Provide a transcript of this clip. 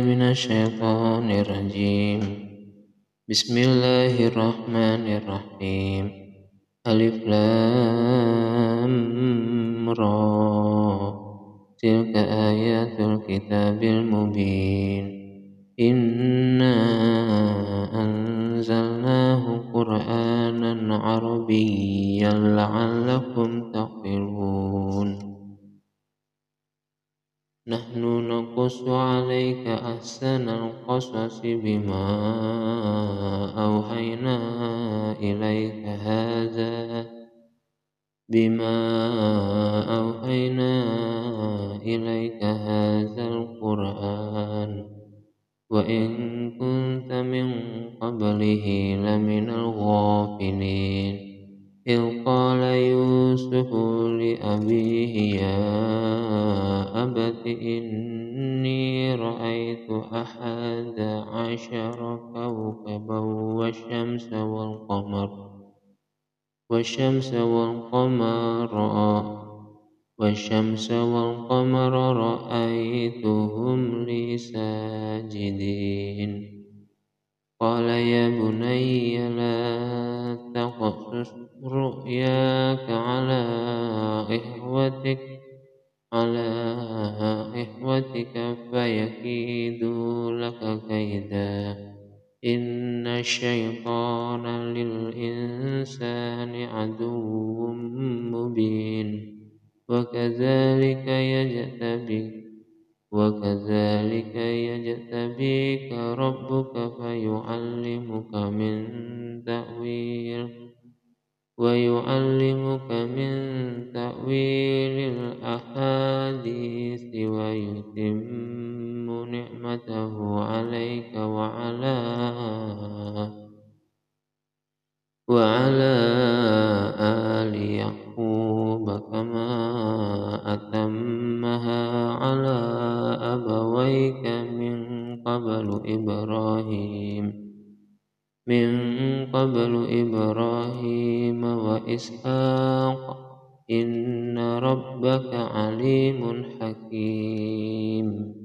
من الشيطان الرجيم. بسم الله الرحمن الرحيم. ألف لام را. تلك آيات الكتاب المبين. إنا أنزلناه قرآنا عربيا لعلكم تعقلون نحن نقص عليك أحسن القصص بما أوحينا إليك هذا بما أوحينا إليك هذا القرآن. وإن كنت من قبله لمن الغافلين. إذ قال يوسف لأبيه يا أبت إني رأيت أحد عشر كوكبا والشمس والقمر والشمس والقمر والشمس والقمر رأيتهم لي ساجدين. قال يا بني لا رؤياك على إخوتك على إخوتك فيكيدوا لك كيدا إن الشيطان للإنسان عدو مبين وكذلك يجتبك وكذلك يجتبيك ربك فيعلمك من تأويل ويعلمك من تأويل الأحاديث ويتم نعمته عليك وعلى وعلى آل يعقوب كما أتمها على أبويك من قبل إبراهيم. من قبل إبراهيم وإسحاق. إن ربك عليم حكيم.